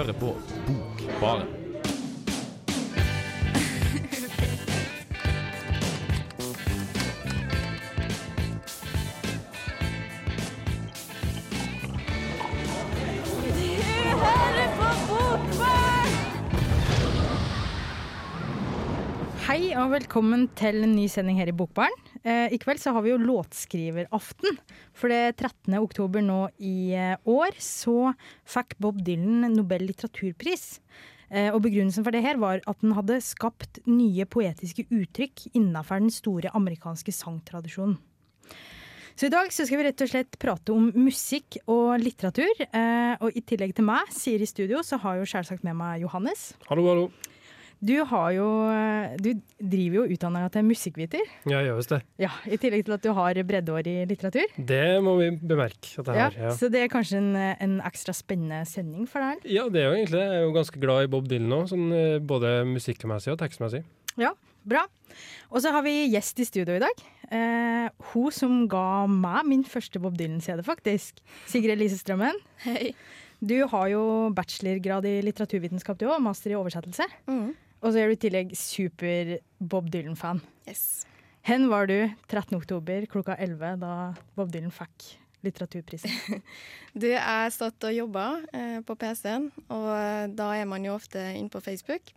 hører på Bokbaren. Hei og velkommen til en ny sending her i Bokbaren. Eh, I kveld så har vi jo låtskriveraften. For det 13. oktober nå i eh, år så fikk Bob Dylan Nobel litteraturpris. Eh, og begrunnelsen for det her var at den hadde skapt nye poetiske uttrykk innenfor den store amerikanske sangtradisjonen. Så i dag så skal vi rett og slett prate om musikk og litteratur. Og i tillegg til meg, Siri Studio, så har jo selvsagt med meg Johannes. Hallo, hallo. Du, har jo, eh, du driver jo utdanninga til musikkviter. Ja, Jeg gjør visst det. Ja, I tillegg til at du har breddeår i litteratur. Det må vi bemerke at det Ja, har. Ja. Så det er kanskje en, en ekstra spennende sending for deg? ja, det er jo egentlig det. Jeg er jo ganske glad i Bob Dylan òg, sånn, eh, både musikkmessig og tekstmessig. Ja, bra. Og så har vi gjest i studio i dag. Eh, hun som ga meg min første Bob Dylan-CD, faktisk. Sigrid Elise Strømmen. Hei. Du har jo bachelorgrad i litteraturvitenskap, du òg, master i oversettelse. Mm. Og så er du i tillegg super Bob Dylan-fan. Yes. Hen var du 13. oktober klokka 11 da Bob Dylan fikk litteraturprisen? Du, jeg satt og jobba eh, på PC-en, og eh, da er man jo ofte inne på Facebook.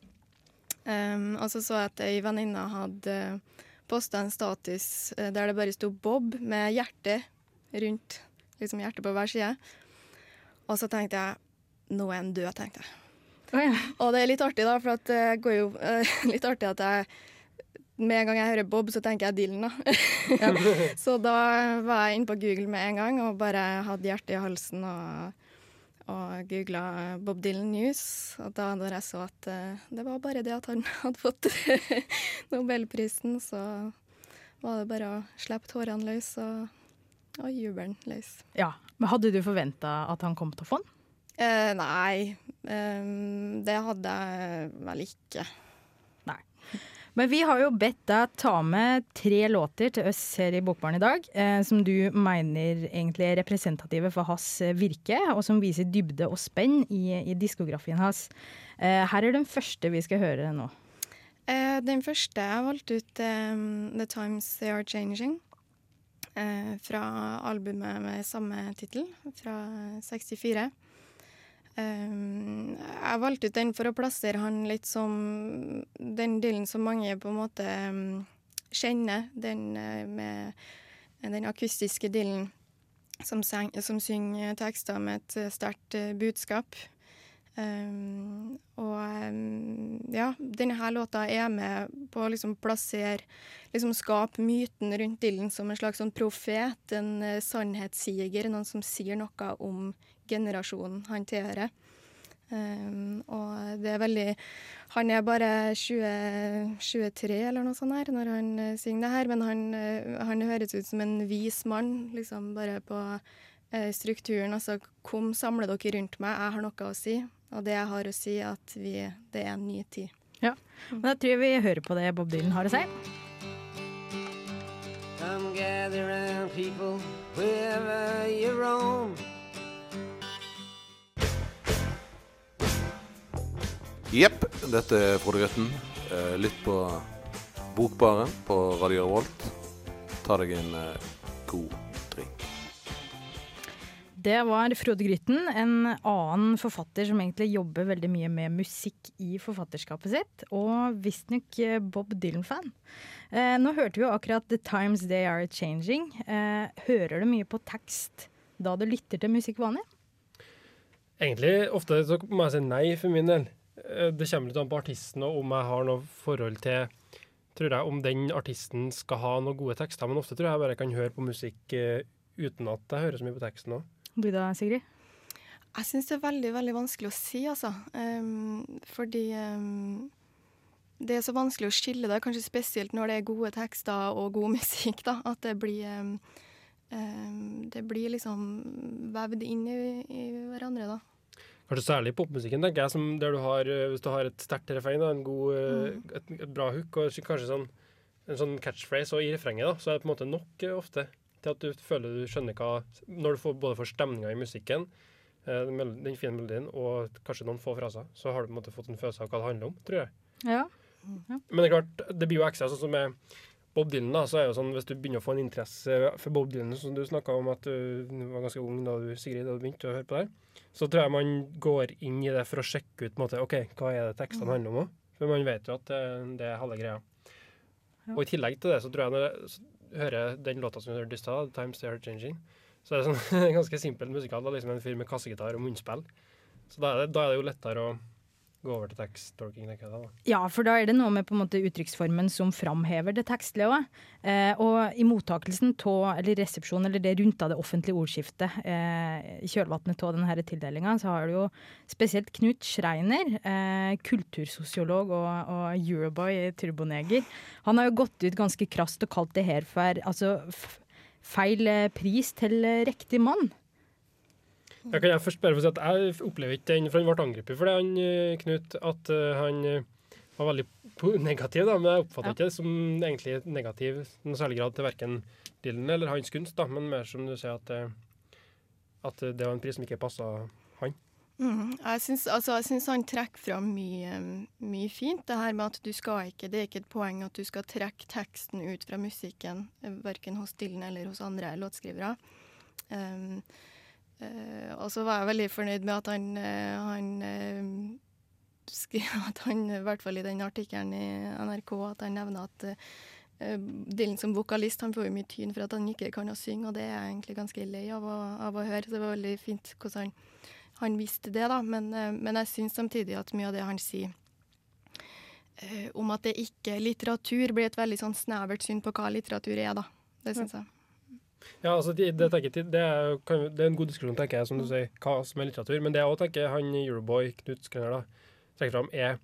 Um, og så så jeg at ei venninne hadde posta en status eh, der det bare sto Bob med hjerte rundt. Liksom hjerte på hver side. Og så tenkte jeg nå er han død, tenkte jeg. Å ja. Og det er litt artig, da, for at det går jo uh, litt artig at jeg med en gang jeg hører Bob, så tenker jeg Dylan, da. så da var jeg inne på Google med en gang og bare hadde hjertet i halsen og, og googla Bob Dylan News. Og da når jeg så at uh, det var bare det at han hadde fått nobelprisen, så var det bare å slippe tårene løs og, og jubelen løs. ja. Men hadde du forventa at han kom til å få den? Eh, nei, eh, det hadde jeg vel ikke. Men vi har jo bedt deg ta med tre låter til oss her i Bokbarn i dag, eh, som du mener egentlig er representative for hans virke, og som viser dybde og spenn i, i diskografien hans. Eh, her er den første vi skal høre nå. Eh, den første jeg valgte ut, eh, 'The Times They Are Changing'. Eh, fra albumet med samme tittel, fra 64. Eh, jeg valgte ut den for å plassere han litt som den Dylan som mange på en måte mm, kjenner. Den eh, med den akustiske Dylan som, som synger tekster med et eh, sterkt eh, budskap. Um, og um, ja, denne her låta er med på å liksom plassere liksom Skape myten rundt Dylan som en slags sånn profet, en uh, sannhetssiger, noen som sier noe om generasjonen han tilhører. Um, og det er veldig Han er bare 20, 23 eller noe sånt her når han uh, synger det her, men han, uh, han høres ut som en vis mann, liksom bare på uh, strukturen. Altså, kom, samle dere rundt meg, jeg har noe å si. Og det jeg har å si, er at vi, det er en ny tid. Ja, Men da tror jeg vi hører på det Bob Dylan har å si. Come gather round, people, wherever you roam. Jepp, dette er Frode Grøtten. Litt Lytt på Bokbaren på Radio Revolt. Ta deg en eh, god drink. Det var Frode Grytten, en annen forfatter som egentlig jobber veldig mye med musikk i forfatterskapet sitt, og visstnok eh, Bob Dylan-fan. Eh, nå hørte vi jo akkurat 'The Times They Are Changing'. Eh, hører du mye på tekst da du lytter til musikk vanlig? Egentlig ofte så må jeg si nei for min del. Eh, Det kommer litt an på artisten og om jeg har noe forhold til tror jeg, om den artisten skal ha noen gode tekster. Men ofte tror jeg bare jeg kan høre på musikk eh, uten at jeg hører så mye på teksten òg. Du da, Sigrid? Jeg syns det er veldig veldig vanskelig å si, altså. Um, fordi um, det er så vanskelig å skille det, kanskje spesielt når det er gode tekster og god musikk, da. At det blir um, ehm, Det blir liksom vevd inn i, i hverandre, da. Kanskje særlig popmusikken, tenker jeg, som der du har, eh, hvis du har et sterkt refreng, en god, mm. et, et bra hook, og kanskje sånn, en sånn catchphrase og i refrenget, da, så er det på en måte nok eh, ofte til at du føler du skjønner hva Når du får, både får stemninga i musikken, eh, den fine melodien og kanskje noen få fraser, så har du på en måte fått en følelse av hva det handler om, tror jeg. Ja. Men det er klart, det blir jo ekstra sånn som med Bob Dylan. da, så er jo sånn, Hvis du begynner å få en interesse for Bob Dylan, som du snakka om at du var ganske ung da du Sigrid, da du begynte å høre på det, så tror jeg man går inn i det for å sjekke ut på en måte, ok, hva er det tekstene handler om. For man vet jo at det, det er halve greia. Ja. Og i tillegg til det, så tror jeg når jeg hører den låta som vi hørte i stad, Times They Are Changing', så er det sånn ganske simpel musikal. da, liksom En fyr med kassegitar og munnspill. Så da er, det, da er det jo lettere å gå over til teksttolking. Ja, for da er det noe med på en måte uttrykksformen som framhever det tekstlige. Eh, og i mottakelsen av, eller resepsjonen, eller det rundt av det offentlige ordskiftet eh, i kjølvannet av denne tildelinga, så har du jo spesielt Knut Schreiner, eh, kultursosiolog og, og Euroboy turboneger. Han har jo gått ut ganske krast og kalt det her for altså, feil eh, pris til eh, riktig mann. Jeg kan jeg først bare få si at jeg opplever ikke den, for han ble angrepet for det, han eh, Knut, at eh, han eh, var veldig negativ, da, men jeg oppfatter Ja. ikke det som egentlig negativ noe særlig grad til verken Dylan eller hans kunst, da, men mer som du sier at, at det var en pris som ikke passa han. Mm, jeg syns altså, jeg syns han trekker fram mye, mye fint. Det her med at du skal ikke Det er ikke et poeng at du skal trekke teksten ut fra musikken, verken hos Dylan eller hos andre låtskrivere. Um, og så var jeg veldig fornøyd med at han, eh, han eh, at han, i hvert fall i den artikkelen i NRK, at han nevner at uh, Dylan som vokalist han får jo mye tyn for at han ikke kan å synge, og det er jeg egentlig ganske lei av av å høre. Så det var veldig fint hvordan han han visste det, da, men, uh, men jeg syns samtidig at mye av det han sier uh, om at det ikke er litteratur, blir et veldig sånn snevert syn på hva litteratur er, da. Det syns jeg. Ja, altså, det, det, jeg, det, er, kan, det er en god diskusjon, tenker jeg, som du sier, hva som er litteratur. Men det jeg også tenker han Euroboy, Knut Skreiner, da, trekker fram, er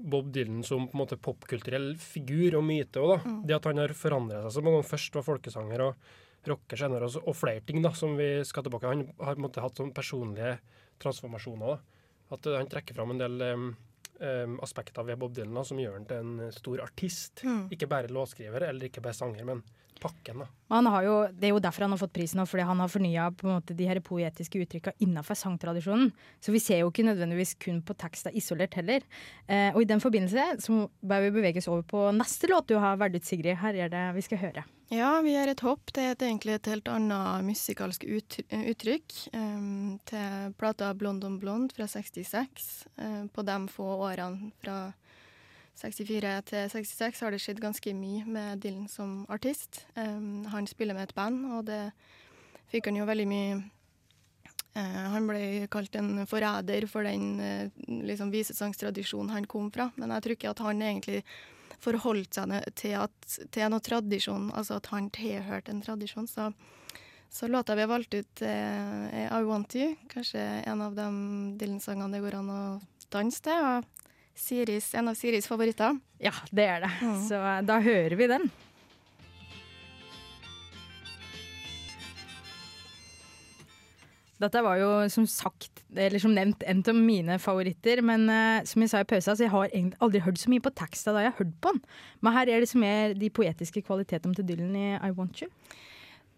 Bob Dylan som på en måte popkulturell figur og myte. Også, da. Det at han har forandret seg så mange ganger. Først var folkesanger og rocker senere, og, og flere ting da, som vi skal tilbake. Han har på en måte hatt sånn personlige transformasjoner. da. At eh, han trekker fram en del um, um, aspekter ved Bob Dylan da, som gjør han til en stor artist. Ikke bare låtskriver eller ikke bare sanger, men pakken. da. Han har jo, det er jo derfor han har fått prisen, fordi han har fornya de her poetiske uttrykka innenfor sangtradisjonen. Så vi ser jo ikke nødvendigvis kun på teksta isolert heller. Eh, og i den forbindelse så bør vi beveges over på neste låt du har valgt ut, Sigrid. Her er det vi skal høre. Ja, vi gjør et hopp. Det er egentlig et helt annet musikalsk uttrykk. Um, til plata Blond on Blond fra 66. Um, på de få årene fra 64 til 66 har det skjedd ganske mye med Dylan som artist. Um, han spiller med et band, og det fikk han jo veldig mye uh, Han ble kalt en forræder for den uh, liksom visesangstradisjonen han kom fra, men jeg tror ikke at han egentlig forholdt seg til, at, til noen tradisjon, altså at han tilhørte en tradisjon. Så, så låta vi har valgt ut, eh, er I Want You. Kanskje en av de Dylan-sangene det går an å danse til. Og Siris, en av Siris favoritter. Ja, det er det. Så eh, da hører vi den. Dette var jo som sagt, eller som nevnt, en av mine favoritter. Men uh, som jeg sa i pausa, så jeg har egentlig aldri hørt så mye på teksta da jeg har hørt på den. Men her er det som er de poetiske kvalitetene til Dylan i I Want You.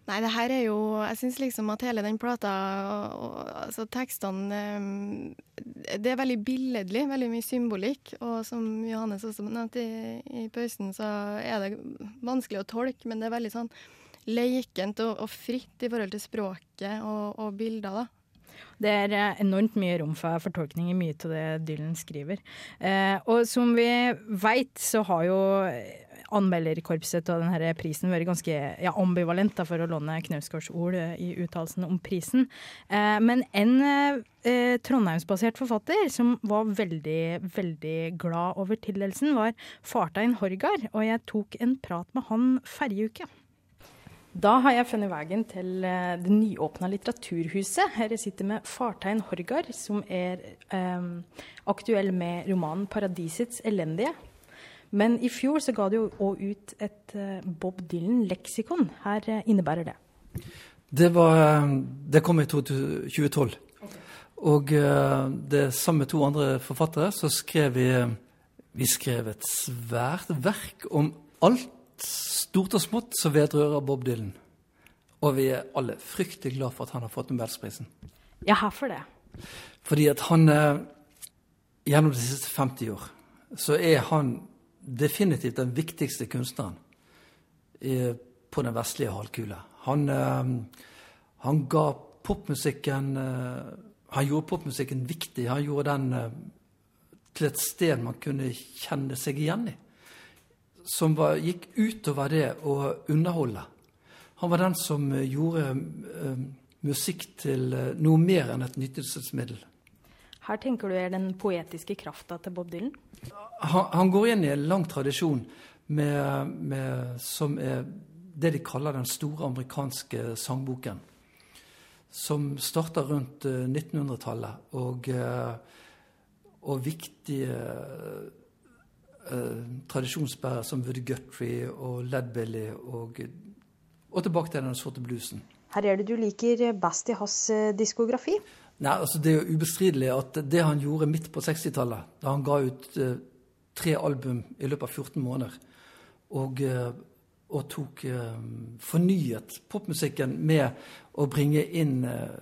Nei, det her er jo Jeg syns liksom at hele den plata, og, og, altså tekstene um, Det er veldig billedlig, veldig mye symbolikk. Og som Johannes også nevnte i, i pausen, så er det vanskelig å tolke, men det er veldig sånn leikent og, og fritt i forhold til språket og, og bilder, da. Det er eh, enormt mye rom for fortolkning i mye av det Dylan skriver. Eh, og som vi veit, så har jo anmelderkorpset av denne prisen vært ganske ja, ambivalent, da, for å låne Knausgårds ord eh, i uttalelsen om prisen. Eh, men en eh, trondheimsbasert forfatter som var veldig, veldig glad over tildelelsen, var Fartein Horgard, og jeg tok en prat med han forrige uke. Da har jeg funnet veien til eh, det nyåpna Litteraturhuset. Her jeg sitter med Fartein Horgard, som er eh, aktuell med romanen 'Paradisets elendige'. Men i fjor så ga du jo òg ut et eh, Bob Dylan-leksikon. Her eh, innebærer det. Det, var, det kom i 2012. Og eh, det sammen med to andre forfattere så skrev vi Vi skrev et svært verk om alt stort og smått som vedrører Bob Dylan. Og vi er alle fryktelig glad for at han har fått Nobelsprisen. Ja, hvorfor det? Fordi at han eh, gjennom de siste 50 år så er han definitivt den viktigste kunstneren på den vestlige halvkule. Han, eh, han ga popmusikken eh, Han gjorde popmusikken viktig. Han gjorde den eh, til et sted man kunne kjenne seg igjen i. Som var, gikk utover det å underholde. Han var den som gjorde musikk til noe mer enn et nytelsesmiddel. Her tenker du er den poetiske krafta til Bob Dylan? Han, han går inn i en lang tradisjon med, med, som er det de kaller den store amerikanske sangboken. Som starter rundt eh, 1900-tallet. Og, eh, og viktige eh, tradisjonsbærere som Woody Guthrie og Ledbilly og, og tilbake til den sorte bluesen. Her er det du liker best i hans eh, diskografi. Nei, altså Det er jo ubestridelig at det han gjorde midt på 60-tallet, da han ga ut eh, tre album i løpet av 14 måneder, og, eh, og tok eh, fornyet popmusikken med å bringe inn eh,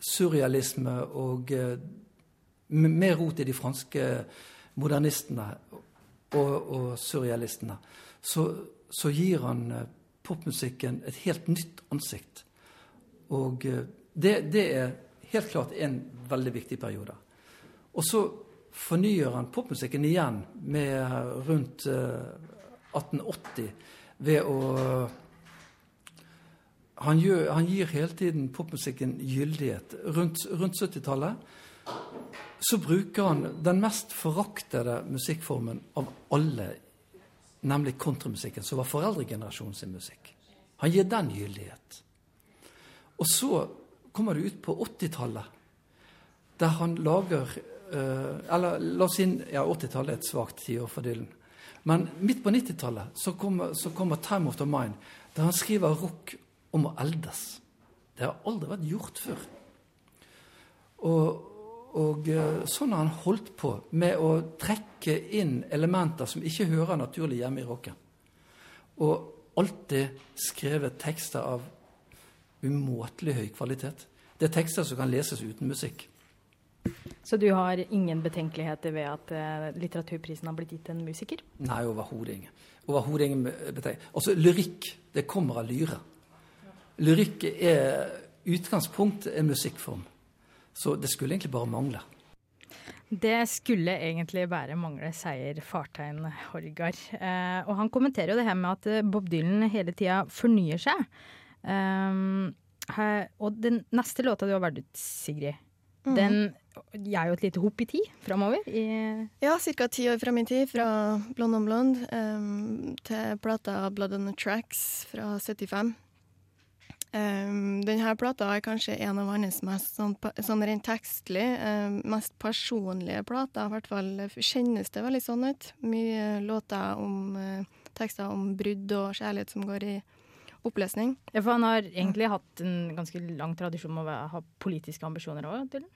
surrealisme og eh, mer rot i de franske modernistene og, og surrealistene, så, så gir han eh, popmusikken et helt nytt ansikt. Og det, det er helt klart en veldig viktig periode. Og så fornyer han popmusikken igjen med rundt eh, 1880 ved å han, gjør, han gir hele tiden popmusikken gyldighet. Rundt, rundt 70-tallet så bruker han den mest foraktede musikkformen av alle, nemlig kontramusikken, som var foreldregenerasjonen sin musikk. Han gir den gyldighet. Og så kommer det ut på 80-tallet, der han lager eh, Eller la oss si ja, 80-tallet er et svakt tiår for Dylan. Men midt på 90-tallet så så kommer 'Time of the Mind', der han skriver rock om å eldes. Det har aldri vært gjort før. Og, og eh, sånn har han holdt på med å trekke inn elementer som ikke hører naturlig hjemme i rocken. Og alltid skrevet tekster av umåtelig høy kvalitet. Det er tekster som kan leses uten musikk. Så du har ingen betenkeligheter ved at eh, litteraturprisen har blitt gitt til en musiker? Nei, overhodet ingen. Overhodet ingen betenk- Altså, lyrikk, det kommer av lyre. Lyrikk er utgangspunkt en musikkform. Så det skulle egentlig bare mangle. Det skulle egentlig bare mangle, sier fartein Horgar. Eh, og han kommenterer jo det her med at eh, Bob Dylan hele tida fornyer seg. Um, her, og den neste låta du har valgt ut, Sigrid, den gjør jo et lite hopp i tid framover. I, Ja, ca. ti år fram i tid, fra Blond on Blond um, til plata Blood on the Tracks fra 75. Um, denne plata er kanskje en av hans mest sånn, sånn rent tekstlig um, mest personlige plater. I hvert fall kjennes det veldig sånn ut. Mye låter om uh, tekster om brudd og kjærlighet som går i oppløsning. ja, for han har egentlig hatt en ganske lang tradisjon med å ha politiske ambisjoner òg, Dylan.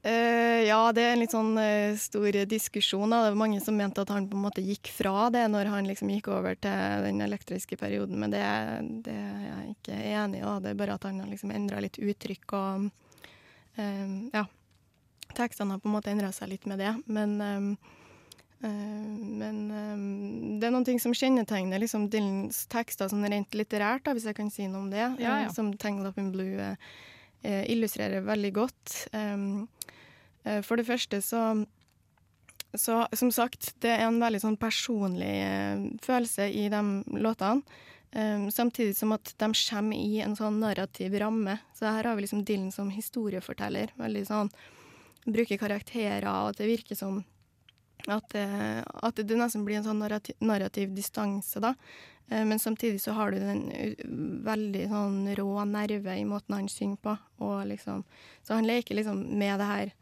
Uh, ja, det er en litt sånn uh, stor diskusjon. Da. Det var mange som mente at han på en måte gikk fra det når han liksom gikk over til den elektriske perioden, men det, det er jeg ikke enig i. da. Det er bare at han har liksom endra litt uttrykk og eh, Ja. Tekstene har på en måte endra seg litt med det, men eh, men eh, det er noen ting som kjennetegner liksom Dylans tekster sånn rent litterært, da, hvis jeg kan si noe om det, Ja, ja. eh, som 'Tangled Up in Blue' eh, eh, illustrerer veldig godt. Eh, for det første så, så Som sagt, det er en veldig sånn personlig eh, følelse i de låtene. Um, samtidig som at de kommer i en sånn narrativ ramme. Så her har vi liksom Dylan som historieforteller. Veldig sånn Bruker karakterer, og at det virker som at det, at det nesten blir en sånn narrativ, narrativ distanse, da. Eh, Men samtidig så har du den veldig sånn rå nerve i måten han synger på. Og liksom, så han leker liksom med det her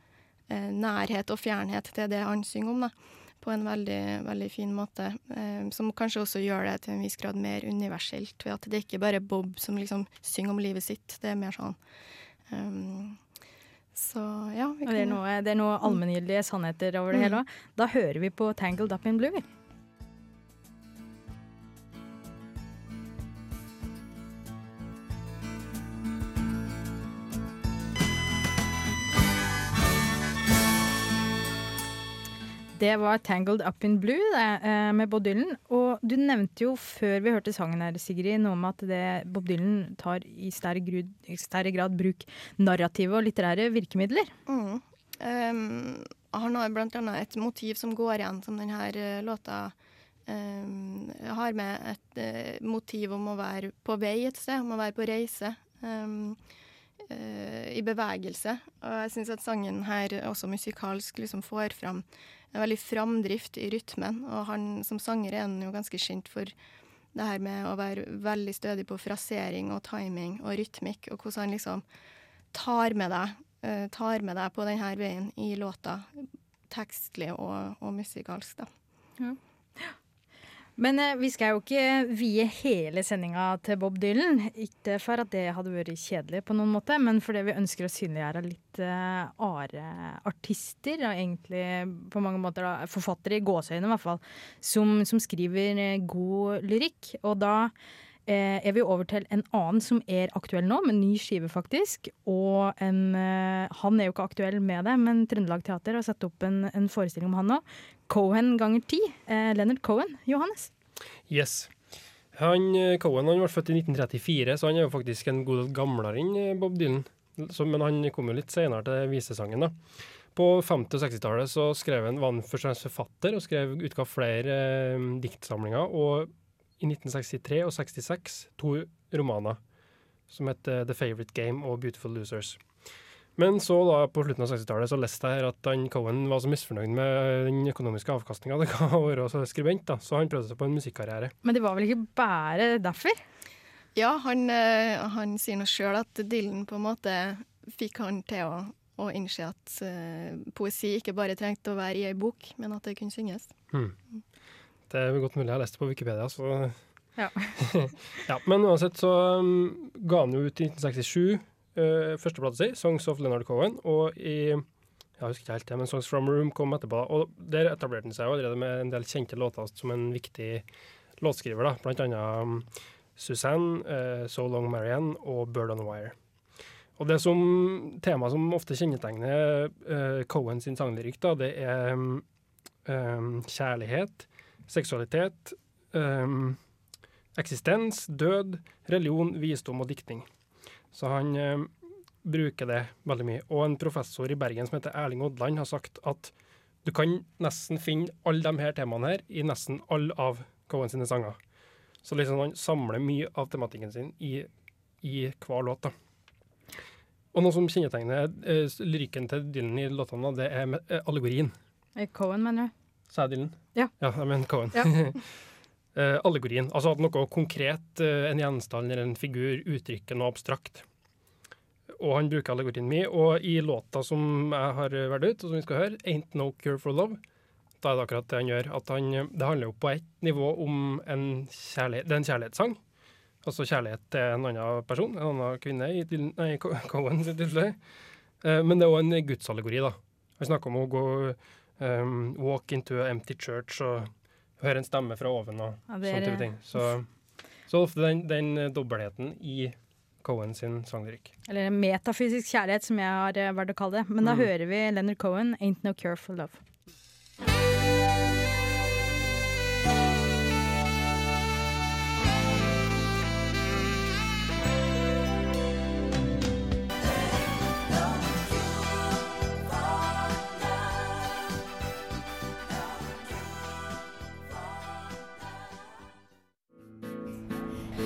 eh, nærhet og fjernhet til det han synger om, da. På en veldig, veldig fin måte. Eh, som kanskje også gjør det til en viss grad mer universelt. Ved at det ikke bare er Bob som liksom synger om livet sitt. Det er mer sånn um, Så ja. det er noe, det er noe allmenngyldige sannheter over det hele òg. Da hører vi på 'Tangled Up in Blue'. Det var 'Tangled Up in Blue' det, eh, med Bob Dylan. Og du nevnte jo før vi hørte sangen her, Sigrid, noe om at det, Bob Dylan tar i større, grad bruk narrative og litterære virkemidler. Mm. Um, han har blant annet et motiv som går igjen, som denne uh, låta um, har med et uh, motiv om å være på vei et sted, om å være på reise. Um, I bevegelse. Og jeg syns at sangen her også musikalsk liksom får fram en veldig framdrift i rytmen. Og han som sanger er han jo ganske kjent for det her med å være veldig stødig på frasering og timing og rytmikk, og hvordan han liksom tar med deg, uh, tar med deg på denne veien i låta. Tekstlig og, og musikalsk, da. Ja. Men eh, vi skal jo ikke vie hele sendinga til Bob Dylan. Ikke for at det hadde vært kjedelig, på noen måte, men fordi vi ønsker å synliggjøre litt eh, are artister, og egentlig på mange måter da, forfattere i gåseøyne i hvert fall, som, som skriver eh, god lyrikk. Og da eh, er vi over til en annen som er aktuell nå, med ny skive faktisk. Og en, eh, han er jo ikke aktuell med det, men Trøndelag Teater har satt opp en, en forestilling om han nå. Cohen ganger ti. Eh, Leonard Cohen. Johannes. Yes. Han, eh, Cohen han ble født i 1934, så han er jo faktisk en god del gamlere enn Bob Dylan. Så, men han kom jo litt senere til visesangen. da. På 50- og 60-tallet så skrev han, var han først og fremst forfatter og skrev, utga flere eh, diktsamlinger. Og i 1963 og 66 to romaner som het eh, The Favourite Game og Beautiful Losers. Men så da på slutten av 60-tallet så leste jeg her at han Cohen var så misfornøyd med den økonomiske avkastninga det ga å være skribent, da, så han prøvde seg på en musikkarriere. Men det var vel ikke bare derfor? Ja, han, eh, han sier nå sjøl at Dylan på en måte fikk han til å, å innse at uh, poesi ikke bare trengte å være i ei bok, men at det kunne synges. Hmm. Det er godt mulig jeg har lest det på Wikipedia, så Ja. ja, Men uansett så um, ga han jo ut i 1967 uh, første plata si, 'Songs of Leonard Cohen', og i jeg husker ikke helt det, men 'Songs from Room' kom etterpå. Og Der etablerte han seg jo allerede med en del kjente låter som en viktig låtskriver, da. blant annet um, Suzanne, uh, 'So Long Marianne' og 'Bird on Wire'. Og det som tema som ofte kjennetegner uh, Cohen sin sanglyrikk, da, det er um, kjærlighet, seksualitet, um, eksistens, død, religion, visdom og diktning. Så han um, bruker det veldig mye. Og en professor i Bergen som heter Erling Odland, har sagt at du kan nesten finne alle de her temaene her i nesten alle av Cohen sine sanger. Så liksom han samler mye av tematikken sin i, i hver låt. da. Og noe som kjennetegner eh, lyrikken til Dylan i låtene, det er me- eh, allegorien. Eh, Cohen, mener du? Sa jeg Dylan? Ja. Ja, mener Cohen. Ja. Eh, allegorien. Altså at noe konkret, eh, en gjenstand eller en figur, uttrykker noe abstrakt. Og han bruker allegorien mye. Og i låta som jeg har valgt ut, og som vi skal høre, 'Ain't No Cure for Love', da er det akkurat det han gjør. Han, det handler jo på ett nivå om en kjærlighet, det er en kjærlighetssang. Altså kjærlighet til en annen person, en annen kvinne i Cohen sitt tilfelle. Eh, men det er òg en gudsallegori, da. Han snakker om å gå um, walk into a empty church og høre en stemme fra oven og Ja, er, sånne type ting. Så, så ofte den, den eh, dobbeltheten i Cohen sin sanglyrikk. Eller metafysisk kjærlighet, som jeg har eh, valgt å kalle det. Men da Mm. hører vi Leonard Cohen, 'Ain't No Cure for Love'.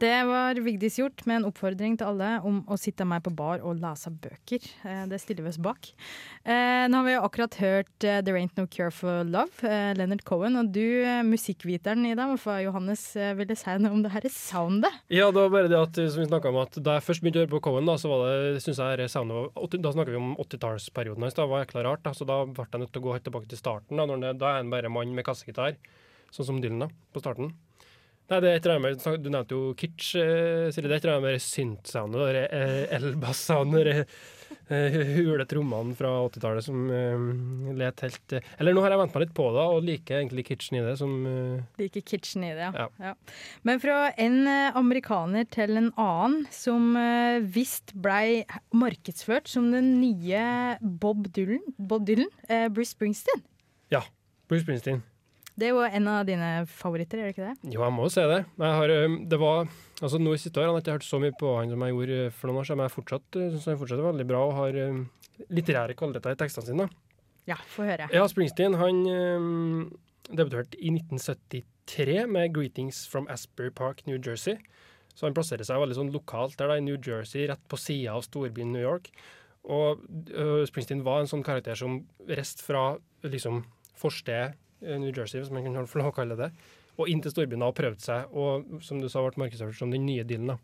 Det var Vigdis gjort med en oppfordring til alle om å sitte med på bar og lese bøker. Eh, Det stiller vi oss bak. Eh, Nå har vi akkurat hørt eh, 'There Ain't No Cure for Love', Leonard Cohen. Og du, musikkviteren i dag, hvorfor Johannes ville si noe om det her soundet? Ja, det var bare det at, som vi snakket om, at da jeg først begynte å høre på Cohen, da, så var det, synes jeg, det soundet var, da snakker vi om 80-tallsperioden hans. Da var jækla rart. Da, så da ble jeg nødt til å gå helt tilbake til starten. Da, det, da er han bare mann med kassegitar, sånn som Dylan da, på starten. Nei, det er et eller annet Du nevnte jo Kitsch, eh, Siri. Det er et eller annet med synth-soundet og eh, elbass-soundet, det eh, hule trommene fra 80-tallet som uh, let helt uh, Eller nå har jeg vent meg litt på det, og liker egentlig Kitchen i det som uh, Liker kitchen i det, ja. Ja. ja. Men fra en amerikaner til en annen, som visst blei markedsført som den nye Bob Dylan, Bob Dylan Bruce Springsteen. Ja. Bruce Springsteen. Det er jo en av dine favoritter, er det ikke det? Jo, jeg må jo si det. Jeg har, det var, altså Nå i siste år har jeg ikke hørt så mye på han som jeg gjorde for noen år siden, men jeg fortsatt, ø, synes han fortsatt er veldig bra og har litterære kvaliteter i tekstene sine. Ja, få høre. Ja, Springsteen han debuterte i 1973 med 'Greetings from Asbury Park, New Jersey'. Så han plasserer seg veldig sånn lokalt der da, i New Jersey, rett på sida av storbyen New York. Og uh, Springsteen var en sånn karakter som reiste fra liksom forsted eh, New Jersey, hvis man kan få lov å kalle det og inn til storbyen og prøvde seg, og som du sa, ble markedsført som den nye dealen.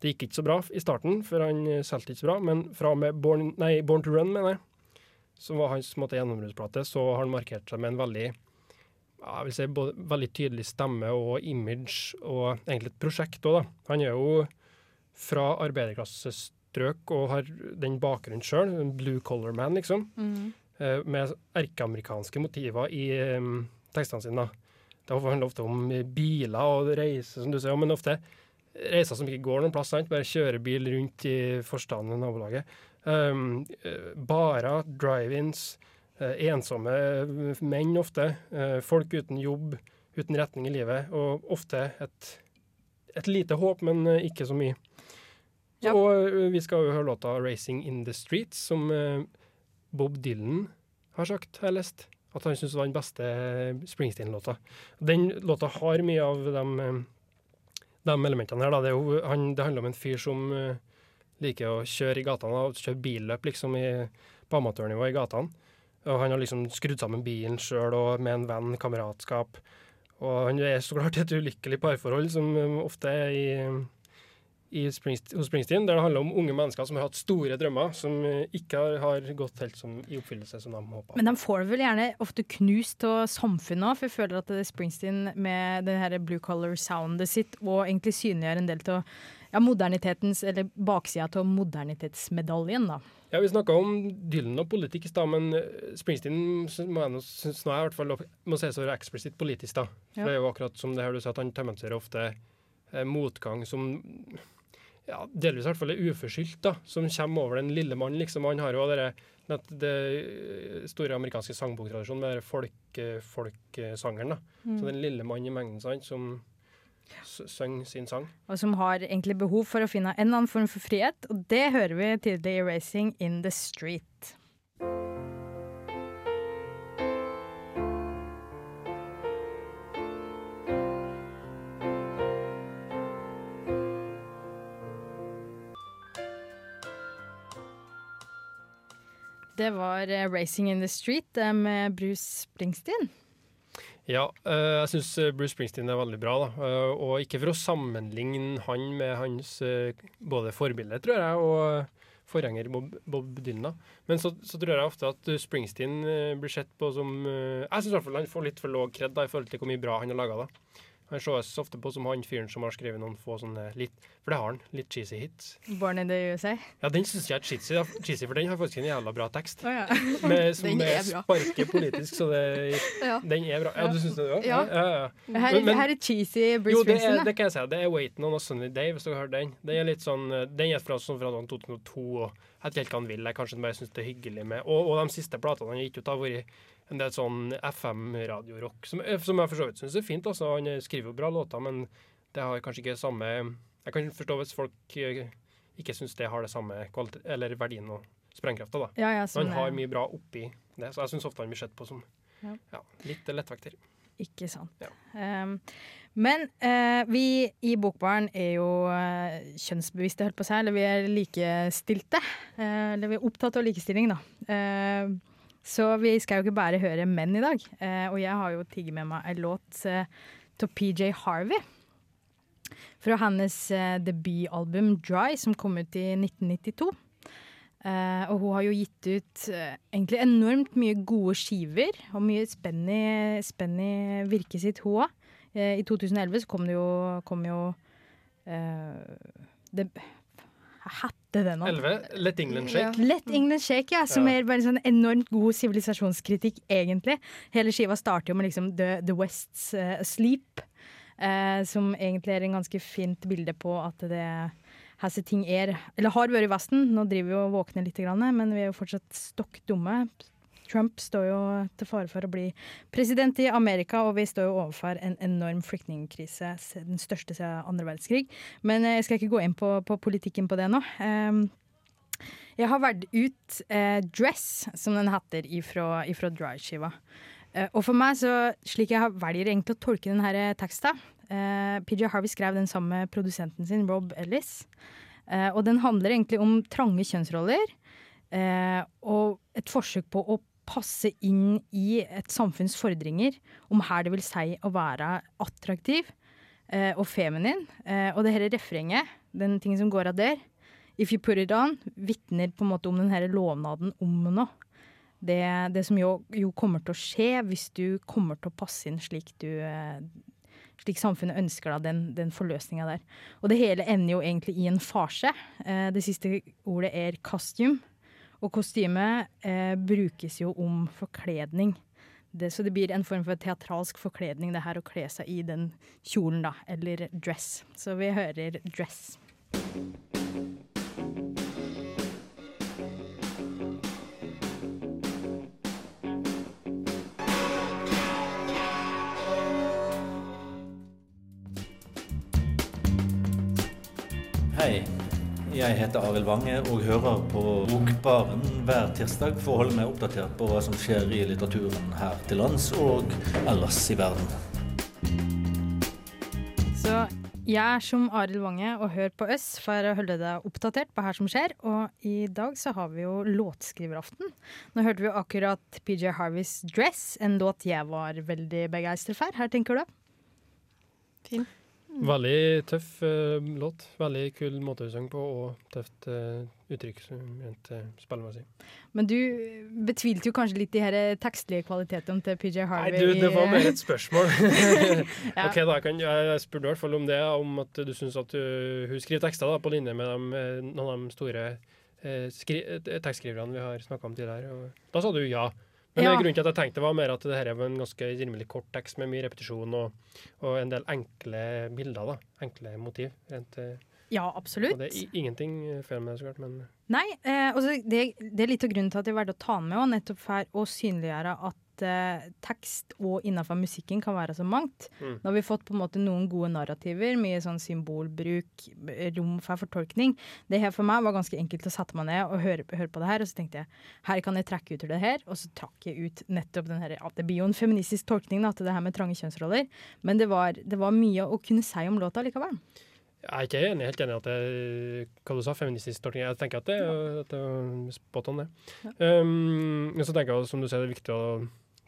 Det gikk ikke så bra i starten, for han eh, solgte ikke så bra, men fra og med Born, nei, Born to Run, mener jeg, som var hans måte, gjennombruddsplate, så har han markert seg med en veldig jeg vil si både veldig tydelig stemme og image, og egentlig et prosjekt òg, da. Han er jo fra arbeiderklassestrøk og har den bakgrunnen sjøl, en blue collar man, liksom Mm. Eh, med erkeamerikanske motiver i tekstene sine. Det handler ofte om biler og reiser, som du sier, men ofte reiser som ikke går noen plass. Sant? Bare kjøre bil rundt i forstanden i nabolaget. Eh, barer, drive-ins, eh, ensomme menn ofte. folk uten jobb, uten retning i livet, og ofte et, et lite håp, men ikke så mye. Ja. Og vi skal jo høre låta 'Racing in the Streets', som Bob Dylan har sagt, har jeg lest, at han syns var den beste Springsteen-låta. Den låta har mye av de, eh, de elementene her. Da. Det, jo, han, det handler om en fyr som eh, liker å kjøre i gatene, og kjøre billøp liksom i, på amatørnivå i gatene. Og han har liksom skrudd sammen bilen sjøl med en venn, kameratskap. Og han er så klart et ulykkelig parforhold, som eh, ofte er i i Springst hos Springsteen, der det handler om unge mennesker som har hatt store drømmer, som eh, ikke har, har gått helt som, i oppfyllelse som de håpa. Men de får vel gjerne ofte knust av samfunnet òg, for jeg føler at det Springsteen med det her blue color soundet sitt og egentlig synliggjør en del av ja, modernitetens, eller baksida av modernitetsmedaljen, da. Ja, Vi snakka om Dylan og politikk i stad, men eh, Springsteen må jeg synes nå er i hvert fall må sies å være eksplisitt politisk. da. For Ja. Det er jo akkurat som det her du sa, at han tematiserer ofte eh, motgang som ja, delvis i hvert fall er uforskyldt, da, som kommer over den lille mannen. liksom. Han har jo det, det, det store amerikanske sangboktradisjonen med folk, folksangeren. da. Mm. Så den lille mann i mengden sant, som synger sin sang. Og som har egentlig behov for å finne en annen form for frihet, og det hører vi tidlig i 'Racing in the Street'. Det var eh, 'Racing in the Street' eh, med Bruce Springsteen. Ja, eh, jeg syns Bruce Springsteen er veldig bra. da. Og ikke for å sammenligne han med hans både forbilde, tror jeg, og forgjenger Bob, Bob Dylan. Men så, så tror jeg ofte at Springsteen blir sett på som Jeg syns han får litt for låg kred i forhold til hvor mye bra han har laga. Han ses ofte på som han fyren som har skrevet noen få sånne litt For det har han. Litt cheesy hits. 'Born in the USA'. Ja, den syns jeg er cheesy, cheesy, for den har faktisk en jævla bra tekst. Oh, ja. Med, som Den er bra. sparker politisk, så det, Ja. den er bra. Ja, du syns det òg? Ja. ja, ja. Her, Men- men- her er cheesy Bruce Jo, det er, Springsteen. det kan jeg si. Det er 'Waiting on a Sunny Day', hvis dere har hørt den. Den er litt sånn, eh, den er fra, sånn fra sånn 2002, og jeg vet ikke helt hva han vil. Jeg kanskje bare syns det er hyggelig med Og, og de siste platene han har gitt ut, har vært en del sånn FM-radiorock, som, eh, som jeg for så vidt syns er fint. Altså. Han skriver jo bra låter, men det har kanskje ikke samme Jeg kan forstå hvis folk eh, ikke syns det har det samme kvalitet, eller verdien og sprengkrafta, da. Ja, ja, Men han har mye bra oppi det, så jeg syns ofte han blir sett på som Ja. ja, litt lettvekter. Ikke sant. Um, men uh, vi i Bokbaren er jo uh, kjønnsbevisste, holdt på å si, eller vi er likestilte. Uh, eller vi er opptatt av likestilling, da. Eh, så vi skal jo ikke bare høre menn i dag. Eh, og jeg har jo tigget med meg en låt uh, til PJ Harvey. Fra hennes eh, debutalbum 'Dry', som kom ut i 1992. Eh, og hun har jo gitt ut eh, egentlig enormt mye gode skiver, og mye spenn i, virket sitt, hun òg. Eh, I 2011 så kom det jo, kom jo eh, det, det nå? 11. Let England Shake. Let England Shake, ja. Som Ja. er bare en sånn enormt god sivilisasjonskritikk, egentlig. Hele skiva starter jo med liksom The, The West's uh, Sleep. uh, som egentlig er en ganske fint bilde på at det hesse ting er Eller har vært i Vesten. Nå driver vi og våkner litt, men vi er jo fortsatt stokk dumme. Trump står jo til fare for å bli president i Amerika, og vi står jo overfor en enorm flyktningkrise, den største siden andre verdenskrig. Men eh, jeg skal ikke gå inn på, på politikken på det nå. Um, jeg har valgt ut eh, 'Dress', som den heter, ifra, ifra Dry-skiva. Eh, og for meg, så, slik jeg velger egentlig å tolke denne teksten eh, PJ Harvey skrev den sammen med produsenten sin, Rob Ellis. Og den handler egentlig om trange kjønnsroller. Og et forsøk på å passe inn i et samfunns fordringer om her det vil si å være attraktiv eh, og feminin. Eh, og det hele refrenget, den tingen som går av der, If you put it on, vitner på en måte om denne lovnaden om noe. Det, det som jo, jo kommer til å skje hvis du kommer til å passe inn slik du eh, slik samfunnet ønsker da, den, den forløsninga der. Og det hele ender jo egentlig i en farse. Eh, det siste ordet er costume. Og kostyme eh, brukes jo om forkledning. Det, så det blir en form for teatralsk forkledning, det her å kle seg i den kjolen, da. Eller dress. Så vi hører dress. Hei, jeg heter Arild Wange og hører på Bokbaren hver tirsdag for å holde meg oppdatert på hva som skjer i litteraturen her til lands og ellers i verden. Så jeg er som Arild Wange og hører på oss for å holde deg oppdatert på her som skjer. Og i dag så har vi jo låtskriveraften. Nå hørte vi jo akkurat PJ Harveys 'Dress', en låt jeg var veldig begeistret for. Her tenker du? Fin. Veldig tøff uh, låt. Veldig kul måte å synge på, og tøft uh, uttrykk rent uh, spillemessig. Men du betvilte jo kanskje litt de her tekstlige kvalitetene til PJ Harvey? Nei, du, det var mer et spørsmål. Ja. Ok, da kan jeg, jeg spurte i hvert fall om det, om at du syns at du, hun skriver tekster da, på linje med eh, noen av de store eh, skri, eh, tekstskriverne vi har snakka om tidligere. Og da sa du ja. Men Ja. grunnen til at jeg tenkte var mer at det her var en ganske rimelig kort tekst med mye repetisjon og, og en del enkle bilder. da, Enkle motiv. Rent, eh, Ja, absolutt. og det er ingenting feil med det, så klart, men Nei, eh, altså det, det er litt av grunnen til at jeg valgte å ta med, og nettopp for å synliggjøre at eh, tekst og innenfor musikken kan være så mangt. Mm. Nå har vi fått på en måte noen gode narrativer, mye sånn symbolbruk, b- rom for fortolkning. Det her for meg var ganske enkelt å sette meg ned og høre, høre på det her, og så tenkte jeg her kan jeg trekke ut det her, og så trakk jeg ut nettopp den her, ja, det blir jo en feministisk tolkning da, til det her med trange kjønnsroller, men det var, det var mye å kunne si om låta likevel. Jeg er ikke enig, helt enig i at det hva du sa, feministisk tolkning. Jeg tenker at det, at det er spot on, det. Um, så tenker jeg, som du sier, det er viktig å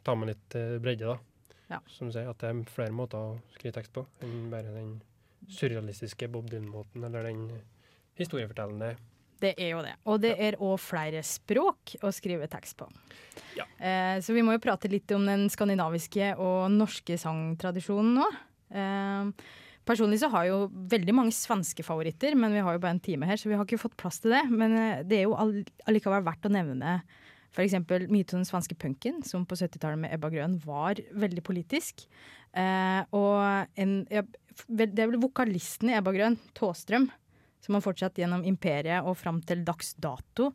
ta med litt eh, bredde, da. Ja. Som du sier, at det er flere måter å skrive tekst på enn bare den surrealistiske Bob Dylan-måten, eller den historiefortellende. Det er jo det. Og det er òg flere språk å skrive tekst på. Ja. Eh, så vi må jo prate litt om den skandinaviske og norske sangtradisjonen nå. Eh, personlig så har jeg jo veldig mange svenske favoritter, men vi har jo bare en time her, så vi har ikke fått plass til det. Men eh, det er jo all, allikevel verdt å nevne f.eks. mye av den svenske punken, som på 70-tallet med Ebba Grøn var veldig politisk. Eh, og en, ja, det er vel vokalisten i Ebba Grøn, Tåstrøm, som har fortsatt gjennom imperiet og fram til dags dato.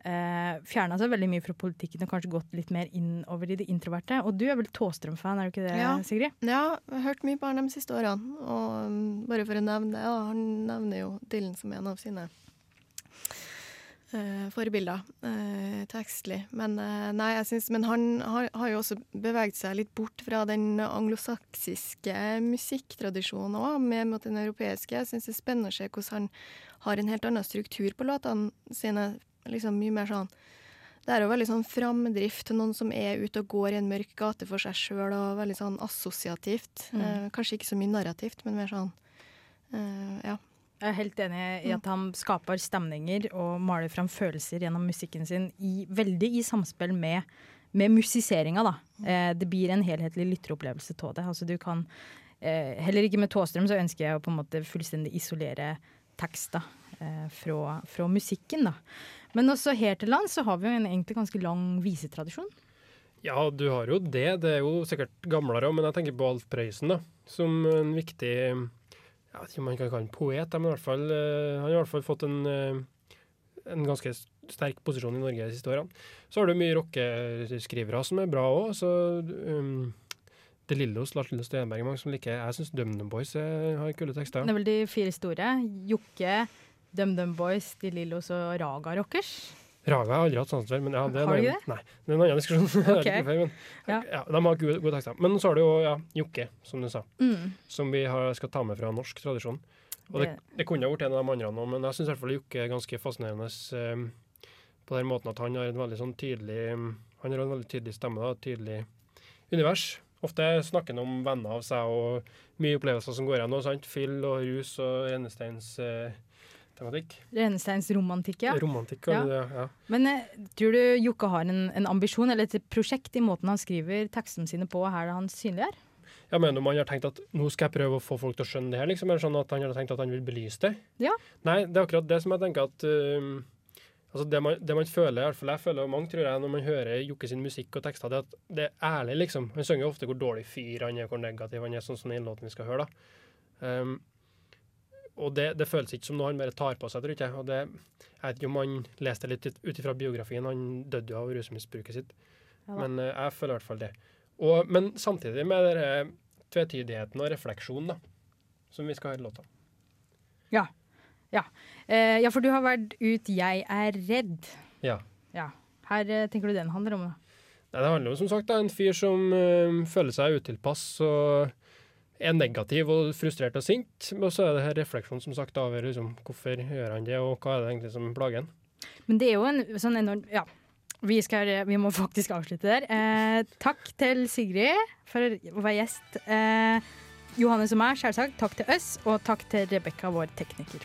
Eh, Fjerna seg veldig mye fra politikken og kanskje gått litt mer innover i det introverte. Og du er vel Tåstrøm-fan, er du ikke det, Ja. Sigrid? Ja, jeg har hørt mye på han de siste årene. Og um, bare for å nevne det, ja, han nevner jo Dylan som en av sine eh, forbilder eh, tekstlig. Men, eh, nei, synes, men han har, har jo også beveget seg litt bort fra den anglosaksiske musikktradisjonen òg, med mot den europeiske. Jeg syns det er spennende å se hvordan han har en helt annen struktur på låtene sine. Liksom mye mer sånn det er jo veldig sånn framdrift noen som er ute og går i en mørk gate for seg sjøl, og veldig sånn assosiativt. Mm. Eh, kanskje ikke så mye narrativt, men mer sånn eh, ja. Jeg er helt enig i at han skaper stemninger og maler fram følelser gjennom musikken sin i, veldig i samspill med, med musiseringa. da. Eh, det blir en helhetlig lytteropplevelse av det. Altså, du kan, eh, heller ikke med Tåstrøm så ønsker jeg å på en måte fullstendig isolere tekster. eh, fra, fra musikken, da. Men også her til lands har vi jo en egentlig ganske lang visetradisjon. Ja, du har jo det. Det er jo sikkert gamlere òg, men jeg tenker på Alf Prøysen som en viktig Jeg vet ikke om man kan kalle han poet, men i hvert fall, eh, han har i hvert fall fått en, eh, en ganske sterk posisjon i Norge de siste årene. Så har du mye rockeskrivere som er bra òg. Så um, De Lillos, Lars Lille Stenberg, mange som liker Jeg syns DumDum Boys eh, har kule tekster. Det er vel de fire store. Jokke, DumDum Boys, De Lillos og Raga Rockers. Raga har jeg aldri hatt sans for, men ja, det Har du det? Nei, det er en annen diskusjon. Okay. men, Ja. ja. de har gode, gode tekster. Men så har du jo ja, Jokke, som du sa, Mm. som vi har, skal ta med fra norsk tradisjon. Og det, det kunne ha vært en av de andre nå, men jeg syns i hvert fall Jokke er ganske fascinerende um, på den måten at han har en veldig sånn tydelig Han har en veldig tydelig stemme, da, tydelig univers. Ofte snakker han om venner av seg og mye opplevelser som går igjen. Fyll og rus og rennesteins eh, tematikk. Renesteins romantikk, ja. Romantikk, Ja. det. Ja. Men eh, tror du Jokke har en, en ambisjon eller et prosjekt i måten han skriver tekstene sine på her han synliggjør? Jeg mener om han har tenkt at nå skal jeg prøve å få folk til å skjønne det her, liksom, eller sånn at han har tenkt at han vil belyse det. Ja. Nei, det er akkurat det som jeg tenker at um, altså det, man, det man føler, i hvert fall jeg føler, og mange tror jeg, når man hører Jokke sin musikk og tekster, det er at det er ærlig, liksom. Han synger jo ofte hvor dårlig fyr han er, hvor negativ han er, sånn som den låten vi skal høre, da. Um, og det, det føles ikke som noe han bare tar på seg, tror jeg. Og det, jeg vet ikke om han leste det litt ut ifra biografien, han døde jo av rusmisbruket sitt. Ja. Men uh, jeg føler i hvert fall det. Og, men samtidig med denne tvetydigheten og refleksjonen, da, som vi skal høre låta. Ja. Ja. Uh, ja, for du har vært ut 'Jeg er redd'. Ja. Ja. Her uh, tenker du den handler om, da? Nei, det handler jo som sagt om en fyr som eh, føler seg utilpass og er negativ og frustrert og sint. Og så er det her refleksjonen som sagt over liksom, hvorfor gjør han det, og hva er det egentlig som plager han. Men det er jo en sånn enorm Ja. Vi, skal, vi må faktisk avslutte der. Eh, takk til Sigrid for å være gjest. Eh, Johannes og meg, selvsagt. Takk til oss, og takk til Rebekka, vår tekniker.